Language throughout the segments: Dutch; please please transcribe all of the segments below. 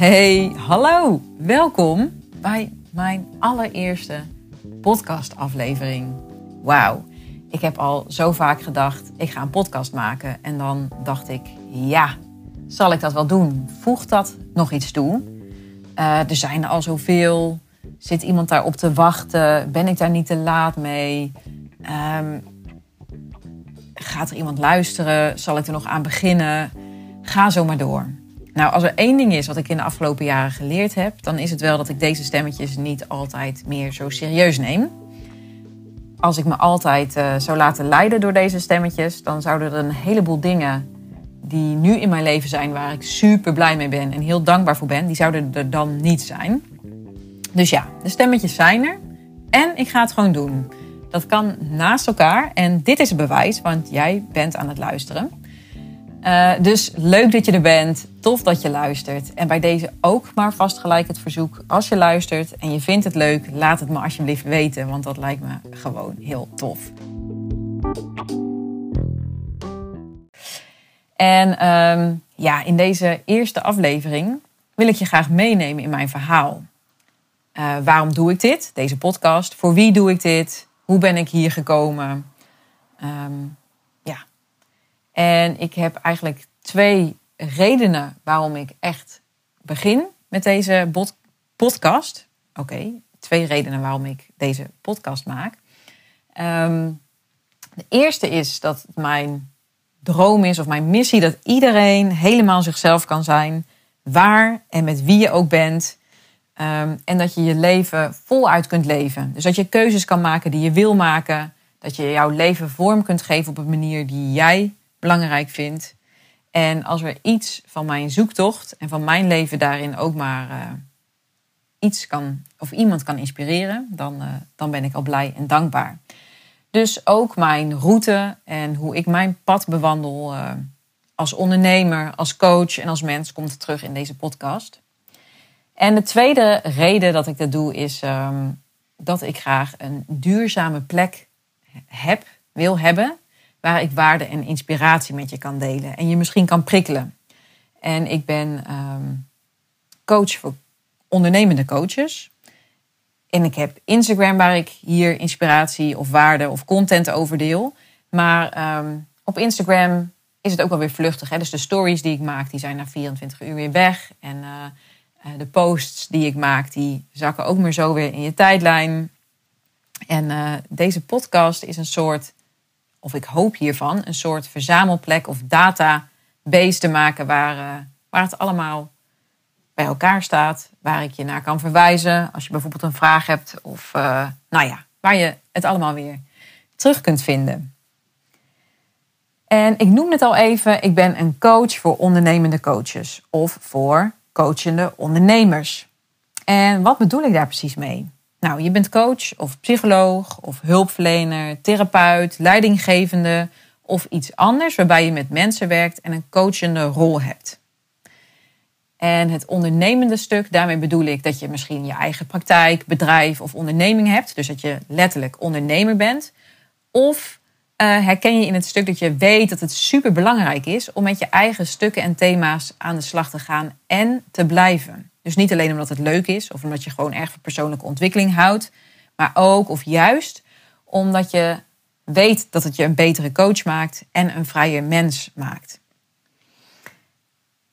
Hey, hallo. Welkom bij mijn allereerste podcastaflevering. Wauw. Ik heb al zo vaak gedacht, ik ga een podcast maken. En dan dacht ik, ja, zal ik dat wel doen? Voegt dat nog iets toe? Uh, er zijn er al zoveel. Zit iemand daarop te wachten? Ben ik daar niet te laat mee? Um, gaat er iemand luisteren? Zal ik er nog aan beginnen? Ga zo maar door. Nou, als er één ding is wat ik in de afgelopen jaren geleerd heb, dan is het wel dat ik deze stemmetjes niet altijd meer zo serieus neem. Als ik me altijd uh, zou laten leiden door deze stemmetjes, dan zouden er een heleboel dingen die nu in mijn leven zijn, waar ik super blij mee ben en heel dankbaar voor ben, die zouden er dan niet zijn. Dus ja, de stemmetjes zijn er en ik ga het gewoon doen. Dat kan naast elkaar en dit is het bewijs, want jij bent aan het luisteren. Uh, dus leuk dat je er bent. Tof dat je luistert. En bij deze ook maar vast gelijk het verzoek. Als je luistert en je vindt het leuk, laat het me alsjeblieft weten. Want dat lijkt me gewoon heel tof. En um, ja, in deze eerste aflevering wil ik je graag meenemen in mijn verhaal. Uh, waarom doe ik dit, deze podcast? Voor wie doe ik dit? Hoe ben ik hier gekomen? Um, en ik heb eigenlijk twee redenen waarom ik echt begin met deze podcast. Oké, twee redenen waarom ik deze podcast maak. Um, de eerste is dat mijn droom is of mijn missie dat iedereen helemaal zichzelf kan zijn, waar en met wie je ook bent. Um, en dat je je leven voluit kunt leven. Dus dat je keuzes kan maken die je wil maken. Dat je jouw leven vorm kunt geven op een manier die jij belangrijk vind. En als er iets van mijn zoektocht en van mijn leven daarin ook maar uh, iets kan, of iemand kan inspireren, dan, uh, dan ben ik al blij en dankbaar. Dus ook mijn route en hoe ik mijn pad bewandel uh, als ondernemer, als coach en als mens komt terug in deze podcast. En de tweede reden dat ik dat doe is um, dat ik graag een duurzame plek heb, wil hebben waar ik waarde en inspiratie met je kan delen en je misschien kan prikkelen. En ik ben ehm, coach voor ondernemende coaches. En ik heb Instagram waar ik hier inspiratie of waarde of content over deel. Maar ehm, op Instagram is het ook wel weer vluchtig. Hè? Dus de stories die ik maak, die zijn na 24 uur weer weg. En uh, de posts die ik maak, die zakken ook meer zo weer in je tijdlijn. En uh, deze podcast is een soort of ik hoop hiervan, een soort verzamelplek of database te maken waar, uh, waar het allemaal bij elkaar staat. Waar ik je naar kan verwijzen als je bijvoorbeeld een vraag hebt. Of uh, nou ja, waar je het allemaal weer terug kunt vinden. En ik noem het al even, ik ben een coach voor ondernemende coaches of voor coachende ondernemers. En wat bedoel ik daar precies mee? Nou, je bent coach of psycholoog of hulpverlener, therapeut, leidinggevende of iets anders waarbij je met mensen werkt en een coachende rol hebt. En het ondernemende stuk, daarmee bedoel ik dat je misschien je eigen praktijk, bedrijf of onderneming hebt. Dus dat je letterlijk ondernemer bent. Of uh, herken je in het stuk dat je weet dat het super belangrijk is om met je eigen stukken en thema's aan de slag te gaan en te blijven. Dus niet alleen omdat het leuk is of omdat je gewoon erg van persoonlijke ontwikkeling houdt, maar ook of juist omdat je weet dat het je een betere coach maakt en een vrije mens maakt.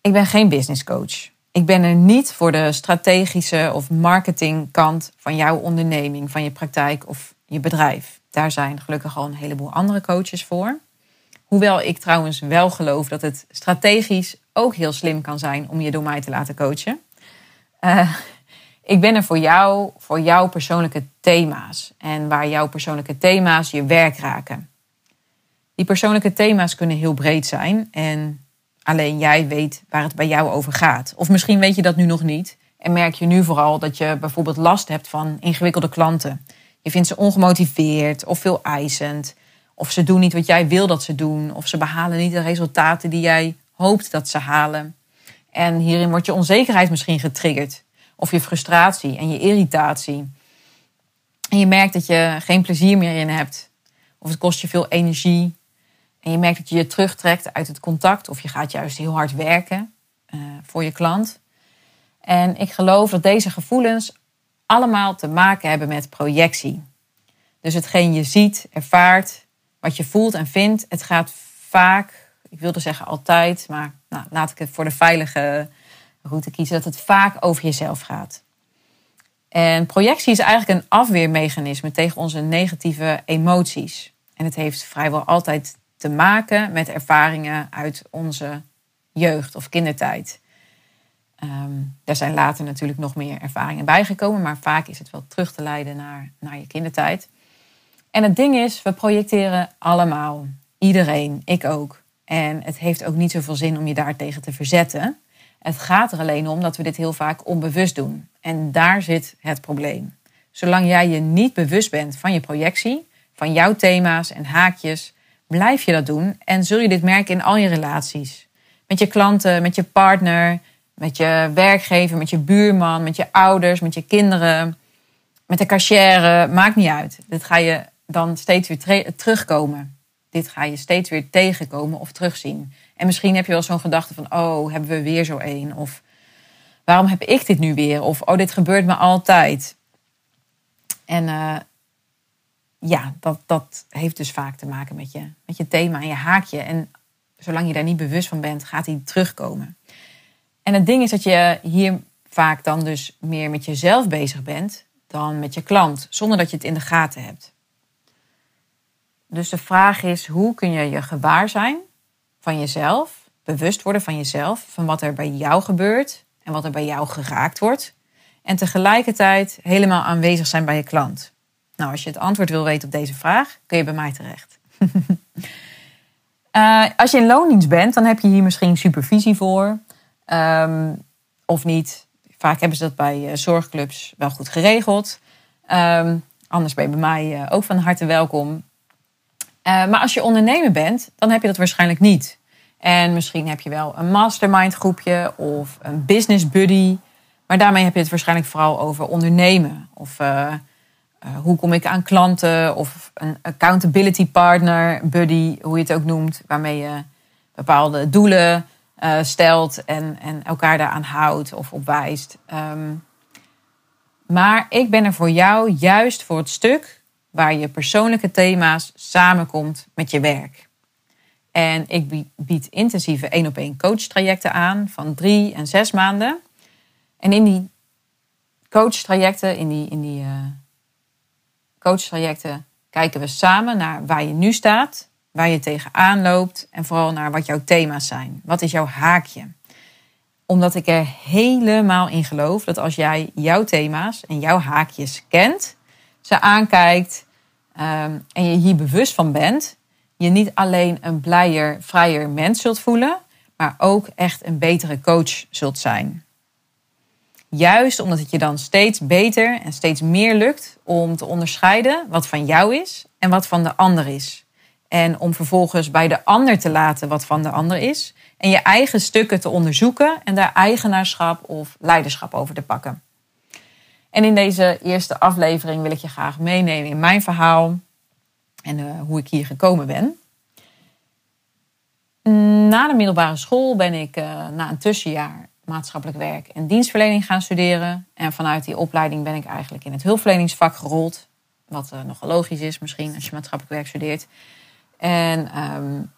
Ik ben geen business coach. Ik ben er niet voor de strategische of marketingkant van jouw onderneming, van je praktijk of je bedrijf. Daar zijn gelukkig al een heleboel andere coaches voor. Hoewel ik trouwens wel geloof dat het strategisch ook heel slim kan zijn om je door mij te laten coachen. Uh, ik ben er voor jou, voor jouw persoonlijke thema's. En waar jouw persoonlijke thema's je werk raken. Die persoonlijke thema's kunnen heel breed zijn. En alleen jij weet waar het bij jou over gaat. Of misschien weet je dat nu nog niet. En merk je nu vooral dat je bijvoorbeeld last hebt van ingewikkelde klanten. Je vindt ze ongemotiveerd of veel eisend. Of ze doen niet wat jij wil dat ze doen. Of ze behalen niet de resultaten die jij hoopt dat ze halen. En hierin wordt je onzekerheid misschien getriggerd. Of je frustratie en je irritatie. En je merkt dat je geen plezier meer in hebt. Of het kost je veel energie. En je merkt dat je je terugtrekt uit het contact. Of je gaat juist heel hard werken uh, voor je klant. En ik geloof dat deze gevoelens allemaal te maken hebben met projectie. Dus hetgeen je ziet, ervaart, wat je voelt en vindt, het gaat vaak, ik wilde zeggen altijd, maar nou, laat ik het voor de veilige route kiezen, dat het vaak over jezelf gaat. En projectie is eigenlijk een afweermechanisme tegen onze negatieve emoties. En het heeft vrijwel altijd te maken met ervaringen uit onze jeugd of kindertijd. Um, er zijn later natuurlijk nog meer ervaringen bijgekomen, maar vaak is het wel terug te leiden naar, naar je kindertijd. En het ding is, we projecteren allemaal. Iedereen, ik ook. En het heeft ook niet zoveel zin om je daartegen te verzetten. Het gaat er alleen om dat we dit heel vaak onbewust doen. En daar zit het probleem. Zolang jij je niet bewust bent van je projectie, van jouw thema's en haakjes, blijf je dat doen en zul je dit merken in al je relaties. Met je klanten, met je partner, met je werkgever, met je buurman, met je ouders, met je kinderen, met de cashier, maakt niet uit. Dit ga je dan steeds weer terugkomen. Dit ga je steeds weer tegenkomen of terugzien. En misschien heb je wel zo'n gedachte van, oh, hebben we weer zo één? Of waarom heb ik dit nu weer? Of, oh, dit gebeurt me altijd. En uh, ja, dat, dat heeft dus vaak te maken met je, met je thema en je haakje. En zolang je daar niet bewust van bent, gaat die terugkomen. En het ding is dat je hier vaak dan dus meer met jezelf bezig bent dan met je klant, zonder dat je het in de gaten hebt. Dus de vraag is, hoe kun je je gewaar zijn van jezelf, bewust worden van jezelf, van wat er bij jou gebeurt en wat er bij jou geraakt wordt, en tegelijkertijd helemaal aanwezig zijn bij je klant? Nou, als je het antwoord wil weten op deze vraag, kun je bij mij terecht. uh, als je in loondienst bent, dan heb je hier misschien supervisie voor. Um, of niet. Vaak hebben ze dat bij uh, zorgclubs wel goed geregeld. Um, anders ben je bij mij uh, ook van harte welkom. Maar als je ondernemer bent, dan heb je dat waarschijnlijk niet. En misschien heb je wel een mastermind groepje of een business buddy. Maar daarmee heb je het waarschijnlijk vooral over ondernemen. Of uh, hoe kom ik aan klanten of een accountability partner, buddy, hoe je het ook noemt, waarmee je bepaalde doelen stelt en, en elkaar daaraan houdt of op wijst. Um, maar ik ben er voor jou juist voor het stuk waar je persoonlijke thema's samenkomt met je werk. En ik bied intensieve één op één coach trajecten aan van drie en zes maanden. En in die coach trajecten, in die, in die uh, coachtrajecten kijken we samen naar waar je nu staat, waar je tegenaan loopt en vooral naar wat jouw thema's zijn. Wat is jouw haakje? Omdat ik er helemaal in geloof dat als jij jouw thema's en jouw haakjes kent, ze aankijkt um, en je hier bewust van bent, je niet alleen een blijer, vrijer mens zult voelen, maar ook echt een betere coach zult zijn. Juist omdat het je dan steeds beter en steeds meer lukt om te onderscheiden wat van jou is en wat van de ander is. En om vervolgens bij de ander te laten wat van de ander is. En je eigen stukken te onderzoeken en daar eigenaarschap of leiderschap over te pakken. En in deze eerste aflevering wil ik je graag meenemen in mijn verhaal en uh, hoe ik hier gekomen ben. Na de middelbare school ben ik uh, na een tussenjaar maatschappelijk werk en dienstverlening gaan studeren. En vanuit die opleiding ben ik eigenlijk in het hulpverleningsvak gerold. Wat uh, nogal logisch is misschien als je maatschappelijk werk studeert. En um,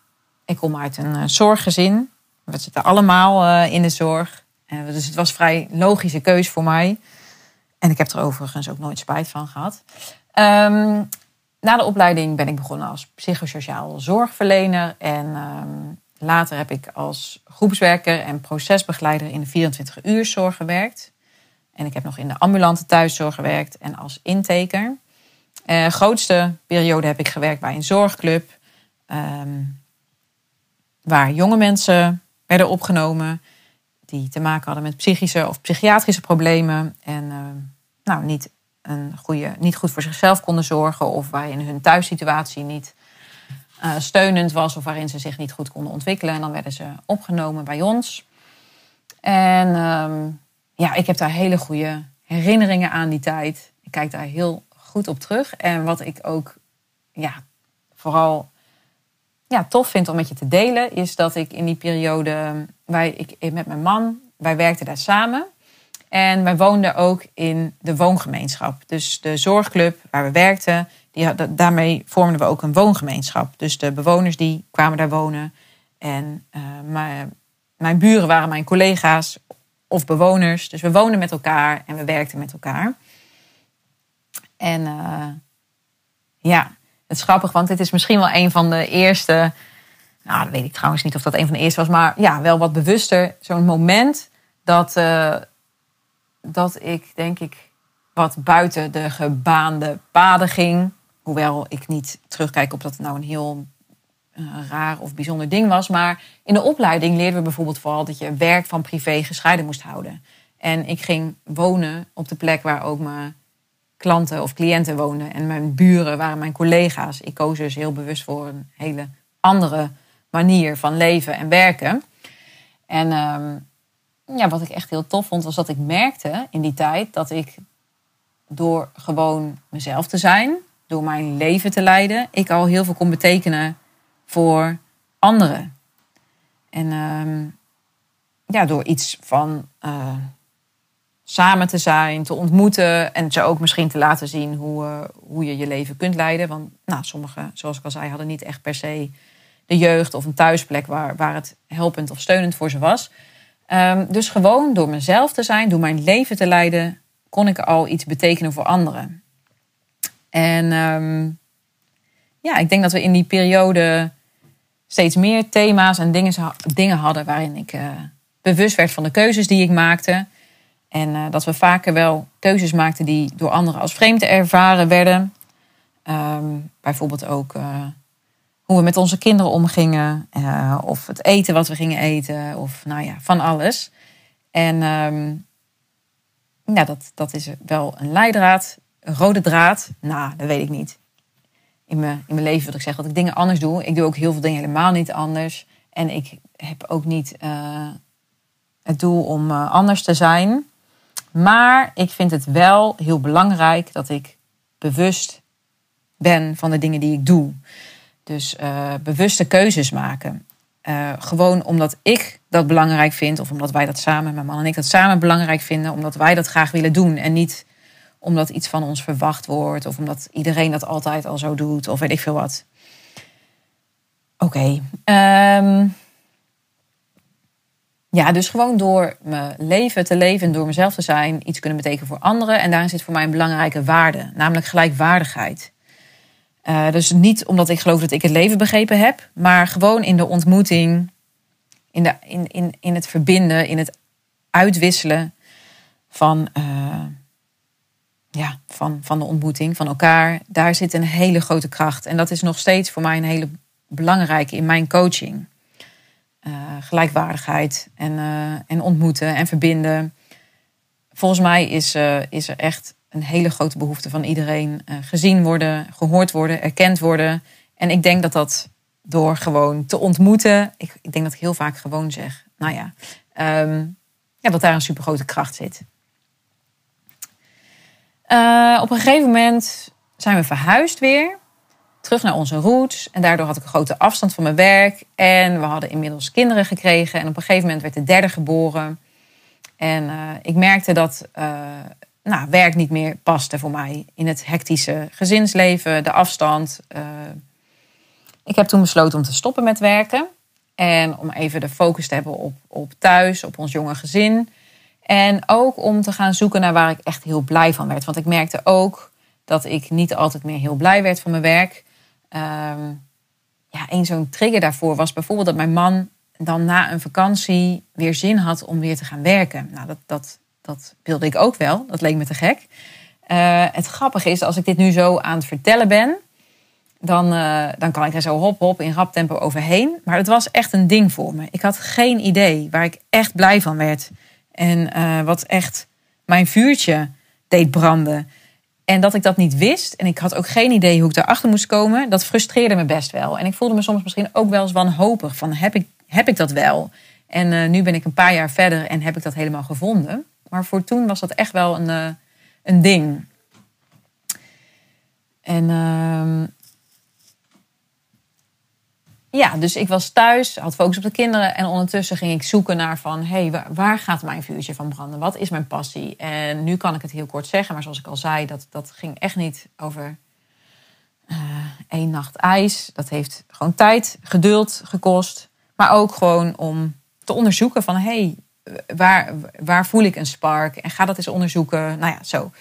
ik kom uit een zorggezin. We zitten allemaal in de zorg. dus het was vrij logische keus voor mij. En ik heb er overigens ook nooit spijt van gehad. Um, na de opleiding ben ik begonnen als psychosociaal zorgverlener. En um, Later heb ik als groepswerker en procesbegeleider in de 24 uur zorg gewerkt. En ik heb nog in de ambulante thuiszorg gewerkt en als inteker. Uh, grootste periode heb ik gewerkt bij een zorgclub. Um, waar jonge mensen werden opgenomen die te maken hadden met psychische of psychiatrische problemen. En uh, nou, niet, een goede, niet goed voor zichzelf konden zorgen of waarin hun thuissituatie niet uh, steunend was of waarin ze zich niet goed konden ontwikkelen. En dan werden ze opgenomen bij ons. En um, ja, ik heb daar hele goede herinneringen aan die tijd. Ik kijk daar heel goed op terug. En wat ik ook ja, vooral ja, tof vind om met je te delen, is dat ik in die periode, wij, ik, met mijn man, wij werkten daar samen. En wij woonden ook in de woongemeenschap. Dus de zorgclub waar we werkten, die daarmee vormden we ook een woongemeenschap. Dus de bewoners die kwamen daar wonen. En uh, mijn, mijn buren waren mijn collega's of bewoners. Dus we woonden met elkaar en we werkten met elkaar. En uh, ja, het is grappig, want dit is misschien wel een van de eerste. Nou, dat weet ik trouwens niet of dat een van de eerste was, maar ja, wel wat bewuster. Zo'n moment dat, uh, dat ik, denk ik, wat buiten de gebaande paden ging. Hoewel ik niet terugkijk op dat het nou een heel uh, raar of bijzonder ding was. Maar in de opleiding leerden we bijvoorbeeld vooral dat je werk van privé gescheiden moest houden. En ik ging wonen op de plek waar ook mijn klanten of cliënten woonden. En mijn buren waren mijn collega's. Ik koos dus heel bewust voor een hele andere manier van leven en werken. En um, ja, wat ik echt heel tof vond, was dat ik merkte in die tijd dat ik door gewoon mezelf te zijn, door mijn leven te leiden, ik al heel veel kon betekenen voor anderen. En um, ja, door iets van uh, samen te zijn, te ontmoeten en ze ook misschien te laten zien hoe, uh, hoe je je leven kunt leiden. Want nou, sommigen, zoals ik al zei, hadden niet echt per se de jeugd of een thuisplek waar, waar het helpend of steunend voor ze was. Um, dus gewoon door mezelf te zijn, door mijn leven te leiden, kon ik al iets betekenen voor anderen. En um, ja, ik denk dat we in die periode steeds meer thema's en dingen, dingen hadden waarin ik uh, bewust werd van de keuzes die ik maakte. En uh, dat we vaker wel keuzes maakten die door anderen als vreemd ervaren werden. Um, bijvoorbeeld ook uh, hoe we met onze kinderen omgingen. Uh, of het eten wat we gingen eten. Of nou ja, van alles. En um, dat, dat is wel een leidraad. Een rode draad. Nou, dat weet ik niet. In mijn, in mijn leven wil ik zeggen dat ik dingen anders doe. Ik doe ook heel veel dingen helemaal niet anders. En ik heb ook niet het doel om anders te zijn. Maar ik vind het wel heel belangrijk dat ik bewust ben van de dingen die ik doe. Dus uh, bewuste keuzes maken. Uh, gewoon omdat ik dat belangrijk vind, of omdat wij dat samen, mijn man en ik dat samen belangrijk vinden, omdat wij dat graag willen doen. En niet omdat iets van ons verwacht wordt, of omdat iedereen dat altijd al zo doet, of weet ik veel wat. Oké. Okay. Um, ja, dus gewoon door mijn leven te leven, door mezelf te zijn, iets kunnen betekenen voor anderen. En daarin zit voor mij een belangrijke waarde, namelijk gelijkwaardigheid. Uh, dus niet omdat ik geloof dat ik het leven begrepen heb, maar gewoon in de ontmoeting, in, de, in, in, in het verbinden, in het uitwisselen van, uh, ja, van, van de ontmoeting, van elkaar. Daar zit een hele grote kracht. En dat is nog steeds voor mij een hele belangrijke in mijn coaching. Uh, gelijkwaardigheid en, uh, en ontmoeten en verbinden. Volgens mij is, uh, is er echt een hele grote behoefte van iedereen gezien worden, gehoord worden, erkend worden. En ik denk dat dat door gewoon te ontmoeten, ik, ik denk dat ik heel vaak gewoon zeg, nou ja, um, ja dat daar een supergrote kracht zit. op een gegeven moment zijn we verhuisd weer terug naar onze roots. En daardoor had ik een grote afstand van mijn werk. En we hadden inmiddels kinderen gekregen. En op een gegeven moment werd de derde geboren. En uh, ik merkte dat uh, nou, werk niet meer paste voor mij in het hectische gezinsleven, de afstand. Uh, ik heb toen besloten om te stoppen met werken. En om even de focus te hebben op, op thuis, op ons jonge gezin. En ook om te gaan zoeken naar waar ik echt heel blij van werd. Want ik merkte ook dat ik niet altijd meer heel blij werd van mijn werk. Um, ja, een zo'n trigger daarvoor was bijvoorbeeld dat mijn man dan na een vakantie weer zin had om weer te gaan werken. Nou, dat, dat, dat wilde ik ook wel. Dat leek me te gek. Uh, het grappige is, als ik dit nu zo aan het vertellen ben, dan, uh, dan kan ik er zo hop hop in rap tempo overheen. Maar het was echt een ding voor me. Ik had geen idee waar ik echt blij van werd. En uh, wat echt mijn vuurtje deed branden. En dat ik dat niet wist en ik had ook geen idee hoe ik erachter moest komen, dat frustreerde me best wel. En ik voelde me soms misschien ook wel eens wanhopig van heb ik, heb ik dat wel? En uh, nu ben ik een paar jaar verder en heb ik dat helemaal gevonden. Maar voor toen was dat echt wel een, uh, een ding. En uh, ja, dus ik was thuis, had focus op de kinderen. En ondertussen ging ik zoeken naar van... hé, hey, waar, gaat mijn vuurtje van branden? Wat is mijn passie? En nu kan ik het heel kort zeggen. Maar zoals ik al zei, dat, dat ging echt niet over uh, één nacht ijs. Dat heeft gewoon tijd, geduld gekost. Maar ook gewoon om te onderzoeken van... hé, hey, waar, waar voel ik een spark? En ga dat eens onderzoeken. Nou ja, zo.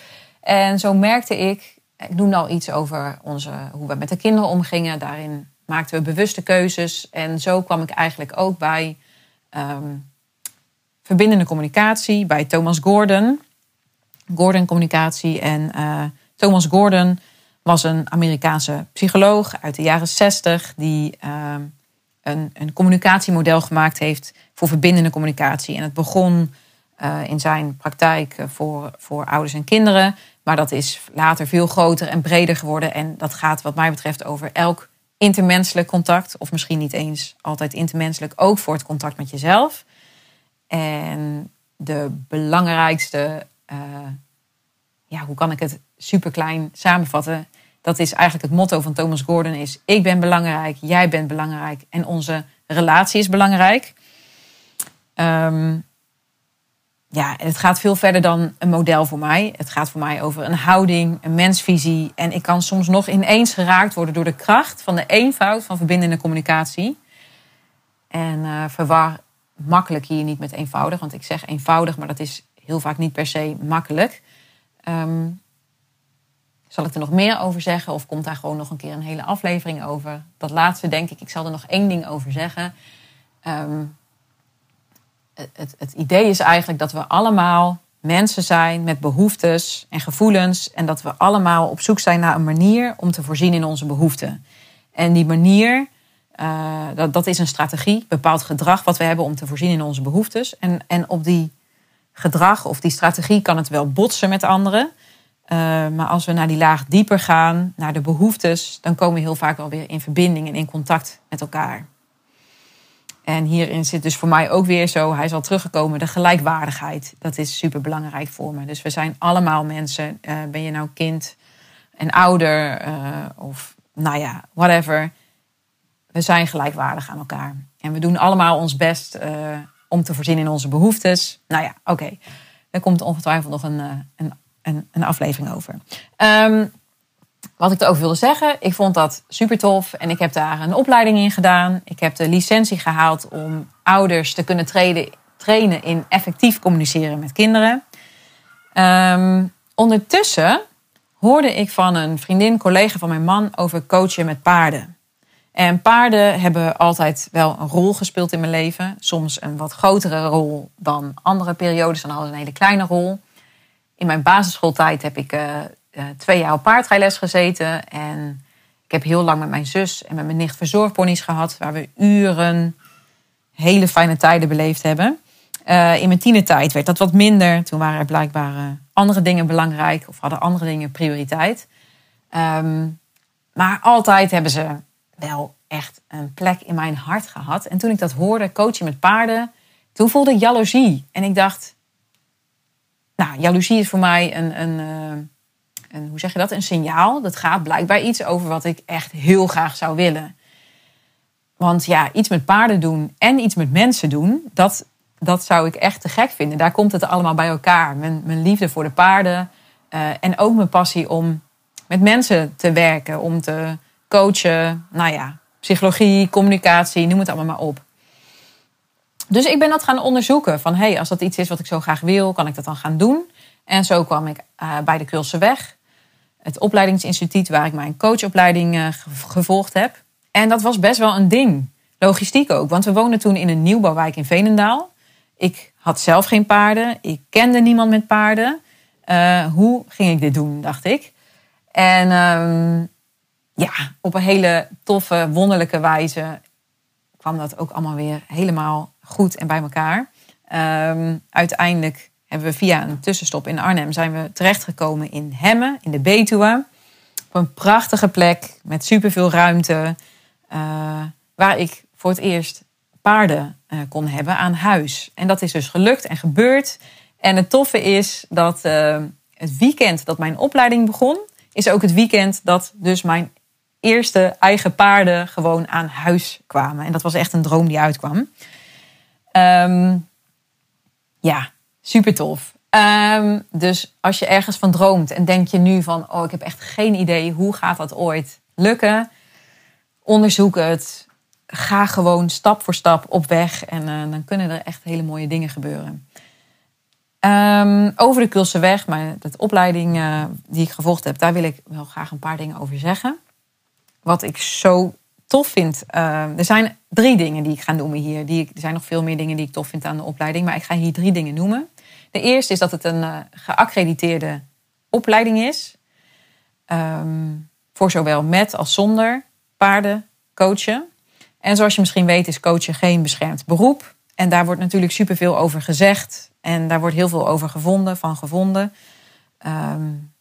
En zo merkte ik... Ik noemde al iets over onze, hoe we met de kinderen omgingen. Daarin maakten we bewuste keuzes. En zo kwam ik eigenlijk ook bij um, verbindende communicatie, bij Thomas Gordon. Gordon Communicatie. En uh, Thomas Gordon was een Amerikaanse psycholoog uit de jaren 60 die uh, een, een communicatiemodel gemaakt heeft voor verbindende communicatie. En het begon uh, in zijn praktijk voor, voor ouders en kinderen. Maar dat is later veel groter en breder geworden. En dat gaat, wat mij betreft, over elk intermenselijk contact, of misschien niet eens altijd intermenselijk, ook voor het contact met jezelf. En de belangrijkste, uh, ja, hoe kan ik het super klein samenvatten? Dat is eigenlijk het motto van Thomas Gordon: is ik ben belangrijk, jij bent belangrijk en onze relatie is belangrijk. Um, ja, het gaat veel verder dan een model voor mij. Het gaat voor mij over een houding, een mensvisie. En ik kan soms nog ineens geraakt worden door de kracht van de eenvoud van verbindende communicatie. En uh, verwar makkelijk hier niet met eenvoudig, want ik zeg eenvoudig, maar dat is heel vaak niet per se makkelijk. Um, zal ik er nog meer over zeggen of komt daar gewoon nog een keer een hele aflevering over? Dat laatste denk ik, ik zal er nog één ding over zeggen. Um, het, het idee is eigenlijk dat we allemaal mensen zijn met behoeftes en gevoelens. En dat we allemaal op zoek zijn naar een manier om te voorzien in onze behoeften. En die manier, uh, dat, dat is een strategie, bepaald gedrag wat we hebben om te voorzien in onze behoeftes. En, en op die gedrag of die strategie kan het wel botsen met anderen. Uh, maar als we naar die laag dieper gaan, naar de behoeftes, dan komen we heel vaak wel weer in verbinding en in contact met elkaar. En hierin zit dus voor mij ook weer zo, hij is al teruggekomen, de gelijkwaardigheid. Dat is super belangrijk voor me. Dus we zijn allemaal mensen. Uh, ben je nou kind en ouder uh, of nou ja, whatever. We zijn gelijkwaardig aan elkaar. En we doen allemaal ons best uh, om te voorzien in onze behoeftes. Nou ja, oké. Okay. Komt ongetwijfeld nog een, een, een, een aflevering over. Um, wat ik erover wilde zeggen, ik vond dat super tof en ik heb daar een opleiding in gedaan. Ik heb de licentie gehaald om ouders te kunnen trainen, in effectief communiceren met kinderen. Um, ondertussen hoorde ik van een vriendin, collega van mijn man, over coachen met paarden. En paarden hebben altijd wel een rol gespeeld in mijn leven. Soms een wat grotere rol dan andere periodes, dan hadden een hele kleine rol. In mijn basisschooltijd heb ik uh, uh, twee jaar op paardrijles gezeten. En ik heb heel lang met mijn zus en met mijn nicht verzorgponies gehad. Waar we uren hele fijne tijden beleefd hebben. Uh, in mijn tienertijd werd dat wat minder. Toen waren er blijkbaar uh, andere dingen belangrijk. Of hadden andere dingen prioriteit. Um, maar altijd hebben ze wel echt een plek in mijn hart gehad. En toen ik dat hoorde, coachen met paarden. Toen voelde ik jaloezie. En ik dacht... Nou, jaloezie is voor mij een... een een, hoe zeg je dat, een signaal. Dat gaat blijkbaar iets over wat ik echt heel graag zou willen. Want ja, iets met paarden doen en iets met mensen doen, dat, dat zou ik echt te gek vinden. Daar komt het allemaal bij elkaar. Mijn, mijn liefde voor de paarden uh, en ook mijn passie om met mensen te werken, om te coachen. Nou ja, psychologie, communicatie, noem het allemaal maar op. Dus ik ben dat gaan onderzoeken. Van hey, als dat iets is wat ik zo graag wil, kan ik dat dan gaan doen? En zo kwam ik uh, bij de Kulse Weg het opleidingsinstituut waar ik mijn coachopleiding uh, gevolgd heb. En dat was best wel een ding. Logistiek ook, want we woonden toen in een nieuwbouwwijk in Veenendaal. Ik had zelf geen paarden, ik kende niemand met paarden. Uh, hoe ging ik dit doen, dacht ik. En um, ja, op een hele toffe, wonderlijke wijze kwam dat ook allemaal weer helemaal goed en bij elkaar. Um, uiteindelijk hebben we via een tussenstop in Arnhem zijn we terechtgekomen in Hemmen, in de Betuwe. Op een prachtige plek met superveel ruimte. Uh, waar ik voor het eerst paarden uh, kon hebben aan huis. En dat is dus gelukt en gebeurd. En het toffe is dat uh, het weekend dat mijn opleiding begon, is ook het weekend dat dus mijn eerste eigen paarden gewoon aan huis kwamen. En dat was echt een droom die uitkwam. Ehm, ja, super tof. Ehm, dus als je ergens van droomt en denk je nu van, oh, ik heb echt geen idee hoe gaat dat ooit lukken, onderzoek het. Ga gewoon stap voor stap op weg en eh, dan kunnen er echt hele mooie dingen gebeuren. Um, over de Kulseweg, maar de opleiding uh, die ik gevolgd heb, daar wil ik wel graag een paar dingen over zeggen. Wat ik zo tof vind. Uh, er zijn drie dingen die ik ga noemen hier. Die er zijn nog veel meer dingen die ik tof vind aan de opleiding, maar ik ga hier drie dingen noemen. De eerste is dat het een uh, geaccrediteerde opleiding is. Um, voor zowel met als zonder paarden coachen. En zoals je misschien weet is coachen geen beschermd beroep. En daar wordt natuurlijk superveel over gezegd. En daar wordt heel veel over gevonden, van gevonden. Um,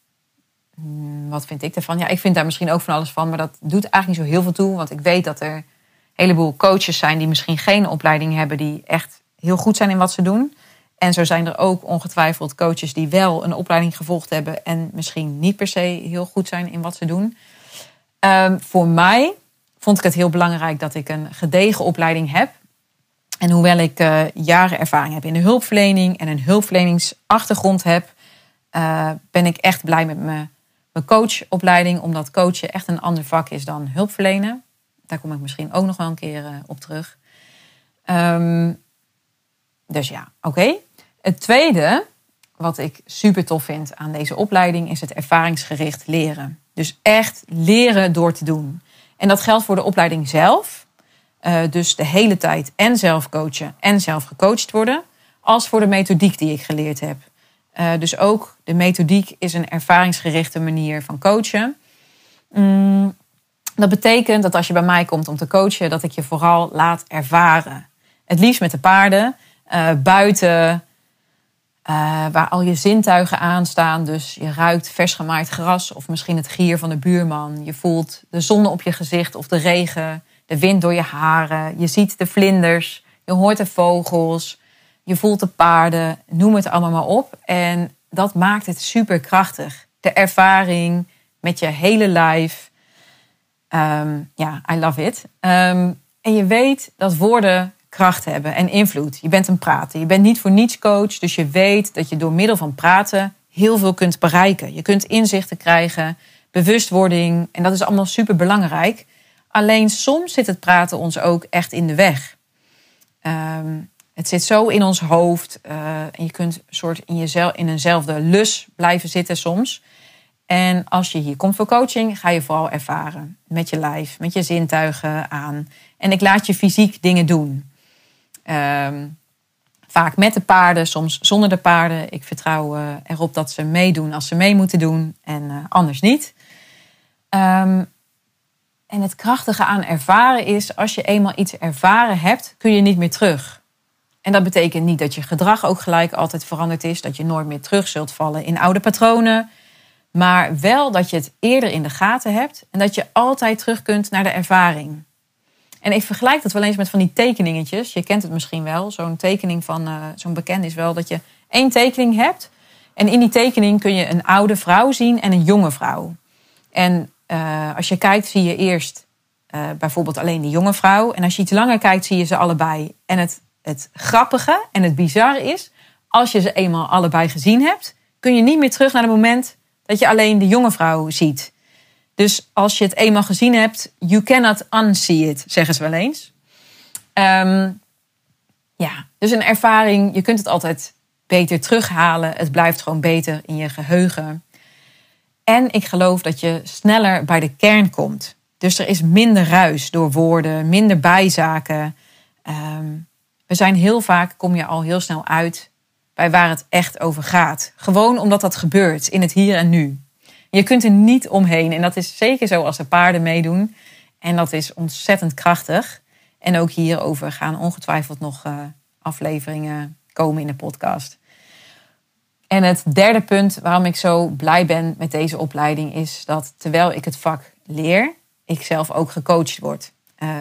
wat vind ik ervan? Ja, ik vind daar misschien ook van alles van. Maar dat doet eigenlijk niet zo heel veel toe. Want ik weet dat er een heleboel coaches zijn die misschien geen opleiding hebben. Die echt heel goed zijn in wat ze doen. En zo zijn er ook ongetwijfeld coaches die wel een opleiding gevolgd hebben. En misschien niet per se heel goed zijn in wat ze doen. Um, voor mij vond ik het heel belangrijk dat ik een gedegen opleiding heb. En hoewel ik uh, jaren ervaring heb in de hulpverlening en een hulpverleningsachtergrond heb, uh, ben ik echt blij met mijn, mijn coachopleiding, omdat coachen echt een ander vak is dan hulpverlenen. Daar kom ik misschien ook nog wel een keer uh, op terug. Um, dus ja, oké. Het tweede, wat ik super tof vind aan deze opleiding, is het ervaringsgericht leren. Dus echt leren door te doen. En dat geldt voor de opleiding zelf. Uh, dus de hele tijd en zelf coachen en zelf gecoacht worden. Als voor de methodiek die ik geleerd heb. Uh, dus ook de methodiek is een ervaringsgerichte manier van coachen. Mm, dat betekent dat als je bij mij komt om te coachen, dat ik je vooral laat ervaren. Het liefst met de paarden, uh, buiten, waar al je zintuigen aanstaan. Dus je ruikt vers gemaaid gras of misschien het gier van de buurman. Je voelt de zon op je gezicht of de regen de wind door je haren. Je ziet de vlinders, je hoort de vogels, je voelt de paarden, noem het allemaal maar op. En dat maakt het super krachtig. De ervaring met je hele lijf. Um, ja, I love it. Um, en je weet dat woorden kracht hebben en invloed. Je bent een prater. Je bent niet voor niets coach. Dus je weet dat je door middel van praten heel veel kunt bereiken. Je kunt inzichten krijgen, bewustwording. En dat is allemaal super belangrijk. Alleen soms zit het praten ons ook echt in de weg. Um, het zit zo in ons hoofd uh, en je kunt soort in, jezelf, in eenzelfde lus blijven zitten soms. En als je hier komt voor coaching, ga je vooral ervaren met je lijf, met je zintuigen aan. En ik laat je fysiek dingen doen. Um, vaak met de paarden, soms zonder de paarden. Ik vertrouw uh, erop dat ze meedoen als ze mee moeten doen en uh, anders niet. Um, en het krachtige aan ervaren is, als je eenmaal iets ervaren hebt, kun je niet meer terug. En dat betekent niet dat je gedrag ook gelijk altijd veranderd is, dat je nooit meer terug zult vallen in oude patronen, maar wel dat je het eerder in de gaten hebt en dat je altijd terug kunt naar de ervaring. En ik vergelijk dat wel eens met van die tekeningetjes. Je kent het misschien wel. Zo'n tekening van uh, zo'n bekend is wel dat je één tekening hebt. En in die tekening kun je een oude vrouw zien en een jonge vrouw. En uh, als je kijkt, zie je eerst uh, bijvoorbeeld alleen de jonge vrouw. En als je iets langer kijkt, zie je ze allebei. En het, het grappige en het bizarre is, als je ze eenmaal allebei gezien hebt, kun je niet meer terug naar het moment dat je alleen de jonge vrouw ziet. Dus als je het eenmaal gezien hebt, you cannot unsee it, zeggen ze wel eens. Um, ja, dus een ervaring, je kunt het altijd beter terughalen. Het blijft gewoon beter in je geheugen. En ik geloof dat je sneller bij de kern komt. Dus er is minder ruis door woorden, minder bijzaken. Um, we zijn heel vaak, kom je al heel snel uit bij waar het echt over gaat. Gewoon omdat dat gebeurt in het hier en nu. Je kunt er niet omheen. En dat is zeker zo als de paarden meedoen. En dat is ontzettend krachtig. En ook hierover gaan ongetwijfeld nog uh, afleveringen komen in de podcast. En het derde punt waarom ik zo blij ben met deze opleiding is dat terwijl ik het vak leer, ik zelf ook gecoacht word. Uh,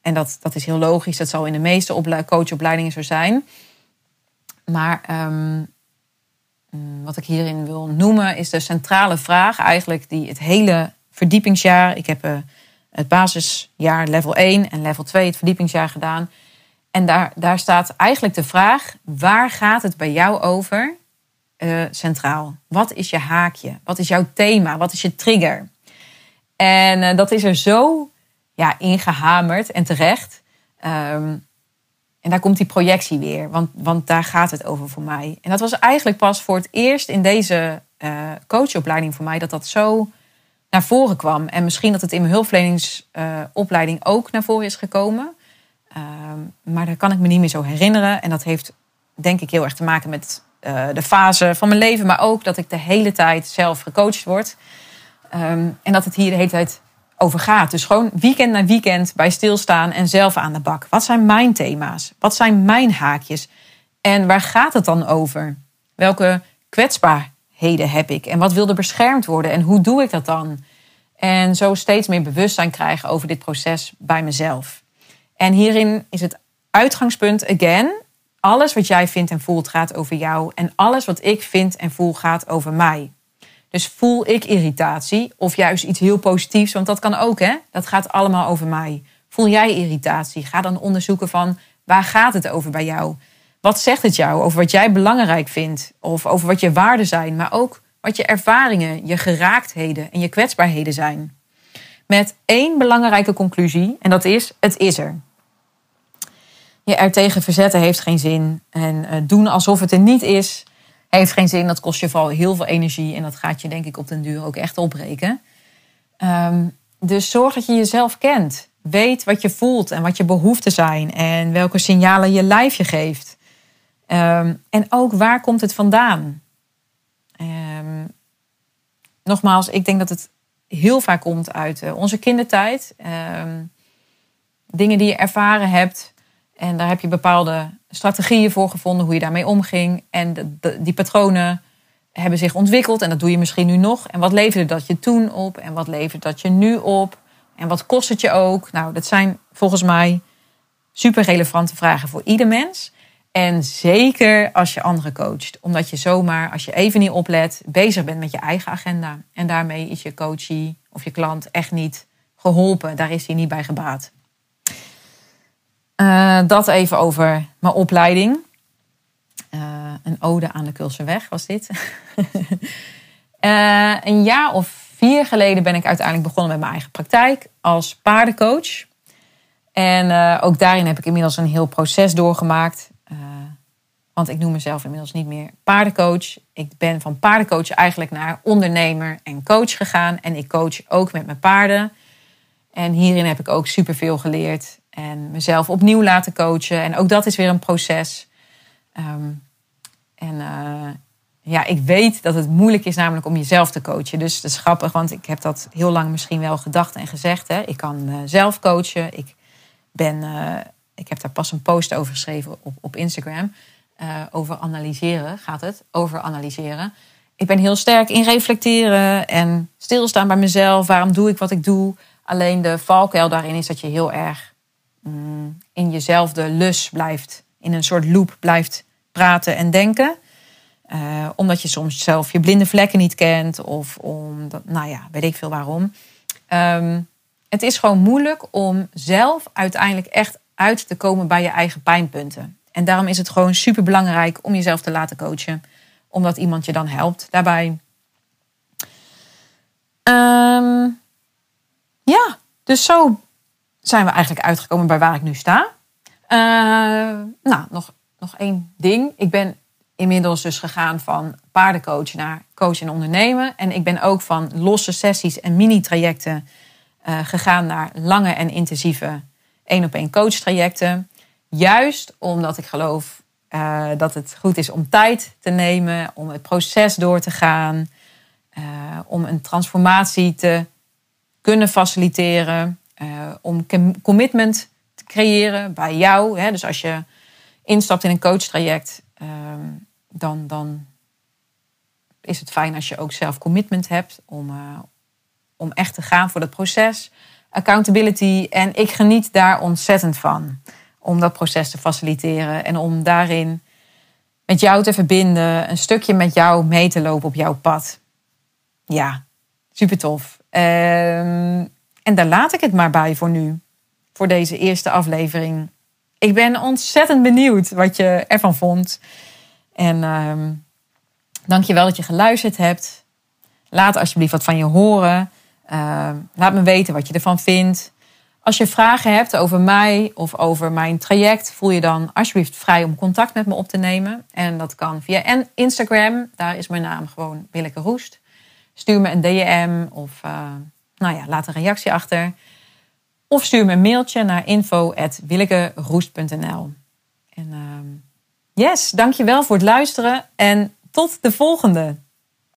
en dat, dat is heel logisch, dat zal in de meeste coachopleidingen zo zijn. Maar um, wat ik hierin wil noemen is de centrale vraag eigenlijk die het hele verdiepingsjaar. Ik heb het basisjaar level 1 en level 2 het verdiepingsjaar gedaan. En daar, daar staat eigenlijk de vraag: waar gaat het bij jou over centraal? Wat is je haakje? Wat is jouw thema? Wat is je trigger? En dat is er zo ja, ingehamerd en terecht. Ehm, en daar komt die projectie weer, want, want daar gaat het over voor mij. En dat was eigenlijk pas voor het eerst in deze uh, coachopleiding voor mij dat dat zo naar voren kwam. En misschien dat het in mijn hulpverleningsopleiding uh, ook naar voren is gekomen. Ehm, maar daar kan ik me niet meer zo herinneren. En dat heeft denk ik heel erg te maken met uh, de fase van mijn leven, maar ook dat ik de hele tijd zelf gecoacht word. Um, en dat het hier de hele tijd over gaat. Dus gewoon weekend na weekend bij stilstaan en zelf aan de bak. Wat zijn mijn thema's? Wat zijn mijn haakjes? En waar gaat het dan over? Welke kwetsbaarheden heb ik? En wat wil er beschermd worden? En hoe doe ik dat dan? En zo steeds meer bewustzijn krijgen over dit proces bij mezelf. En hierin is het uitgangspunt, again, alles wat jij vindt en voelt gaat over jou. En alles wat ik vind en voel gaat over mij. Dus voel ik irritatie of juist iets heel positiefs, want dat kan ook, hè? Dat gaat allemaal over mij. Voel jij irritatie? Ga dan onderzoeken van waar gaat het over bij jou? Wat zegt het jou over wat jij belangrijk vindt of over wat je waarden zijn, maar ook wat je ervaringen, je geraaktheden en je kwetsbaarheden zijn. Met één belangrijke conclusie en dat is: het is er. Je er tegen verzetten heeft geen zin en eh, doen alsof het er niet is heeft geen zin. Dat kost je vooral heel veel energie. En dat gaat je denk ik op den duur ook echt opbreken. Um, dus zorg dat je jezelf kent. Weet wat je voelt en wat je behoeften zijn. En welke signalen je lijf je geeft. Um, en ook waar komt het vandaan? Um, nogmaals, ik denk dat het heel vaak komt uit uh, onze kindertijd. dingen die je ervaren hebt. En daar heb je bepaalde strategieën voor gevonden, hoe je daarmee omging. En die patronen hebben zich ontwikkeld en dat doe je misschien nu nog. En wat leverde dat je toen op en wat levert dat je nu op? En wat kost het je ook? Nou, dat zijn volgens mij super relevante vragen voor ieder mens. En zeker als je anderen coacht. Omdat je zomaar, als je even niet oplet, bezig bent met je eigen agenda. En daarmee is je coachie of je klant echt niet geholpen. Daar is hij niet bij gebaat. Uh, dat even over mijn opleiding. Uh, een ode aan de Kulseweg was dit. uh, een jaar of vier geleden ben ik uiteindelijk begonnen met mijn eigen praktijk als paardencoach. En ook daarin heb ik inmiddels een heel proces doorgemaakt. want ik noem mezelf inmiddels niet meer paardencoach. Ik ben van paardencoach eigenlijk naar ondernemer en coach gegaan. En ik coach ook met mijn paarden. En hierin heb ik ook superveel geleerd. En mezelf opnieuw laten coachen. En ook dat is weer een proces. Um, en uh, ja, ik weet dat het moeilijk is namelijk om jezelf te coachen. Dus dat is grappig, want ik heb dat heel lang misschien wel gedacht en gezegd. Hè. Ik kan uh, zelf coachen. Ik, ben, uh, ik heb daar pas een post over geschreven op, op Instagram. over analyseren gaat het. Over analyseren. Ik ben heel sterk in reflecteren en stilstaan bij mezelf. Waarom doe ik wat ik doe? Alleen de valkuil daarin is dat je heel erg Mm, in jezelfde lus blijft, in een soort loop blijft praten en denken. Uh, omdat je soms zelf je blinde vlekken niet kent of omdat, nou ja, weet ik veel waarom. Um, het is gewoon moeilijk om zelf uiteindelijk echt uit te komen bij je eigen pijnpunten. En daarom is het gewoon super belangrijk om jezelf te laten coachen, omdat iemand je dan helpt daarbij. Um, ja, dus zo zijn we eigenlijk uitgekomen bij waar ik nu sta. Uh, nou, nog, nog één ding. Ik ben inmiddels dus gegaan van paardencoach naar coach en ondernemen. En ik ben ook van losse sessies en mini-trajecten uh, gegaan naar lange en intensieve één-op-één coach trajecten. Juist omdat ik geloof uh, dat het goed is om tijd te nemen, om het proces door te gaan, om een transformatie te kunnen faciliteren. Uh, om commitment te creëren bij jou. Hè? Dus als je instapt in een coachtraject, uh, dan, dan is het fijn als je ook zelf commitment hebt om, uh, om echt te gaan voor dat proces. Accountability. En ik geniet daar ontzettend van. Om dat proces te faciliteren en om daarin met jou te verbinden, een stukje met jou mee te lopen op jouw pad. Ja, super tof. Ehm, en daar laat ik het maar bij voor nu. Voor deze eerste aflevering. Ik ben ontzettend benieuwd wat je ervan vond. En je wel dat je geluisterd hebt. Laat alsjeblieft wat van je horen. Ehm, laat me weten wat je ervan vindt. Als je vragen hebt over mij of over mijn traject, voel je dan alsjeblieft vrij om contact met me op te nemen. En dat kan via Instagram. Daar is mijn naam gewoon Willeke Roest. Stuur me een DM of uh, nou ja, laat een reactie achter. Of stuur me een mailtje naar info.willekeroest.nl. En uh, yes, dankjewel voor het luisteren en tot de volgende.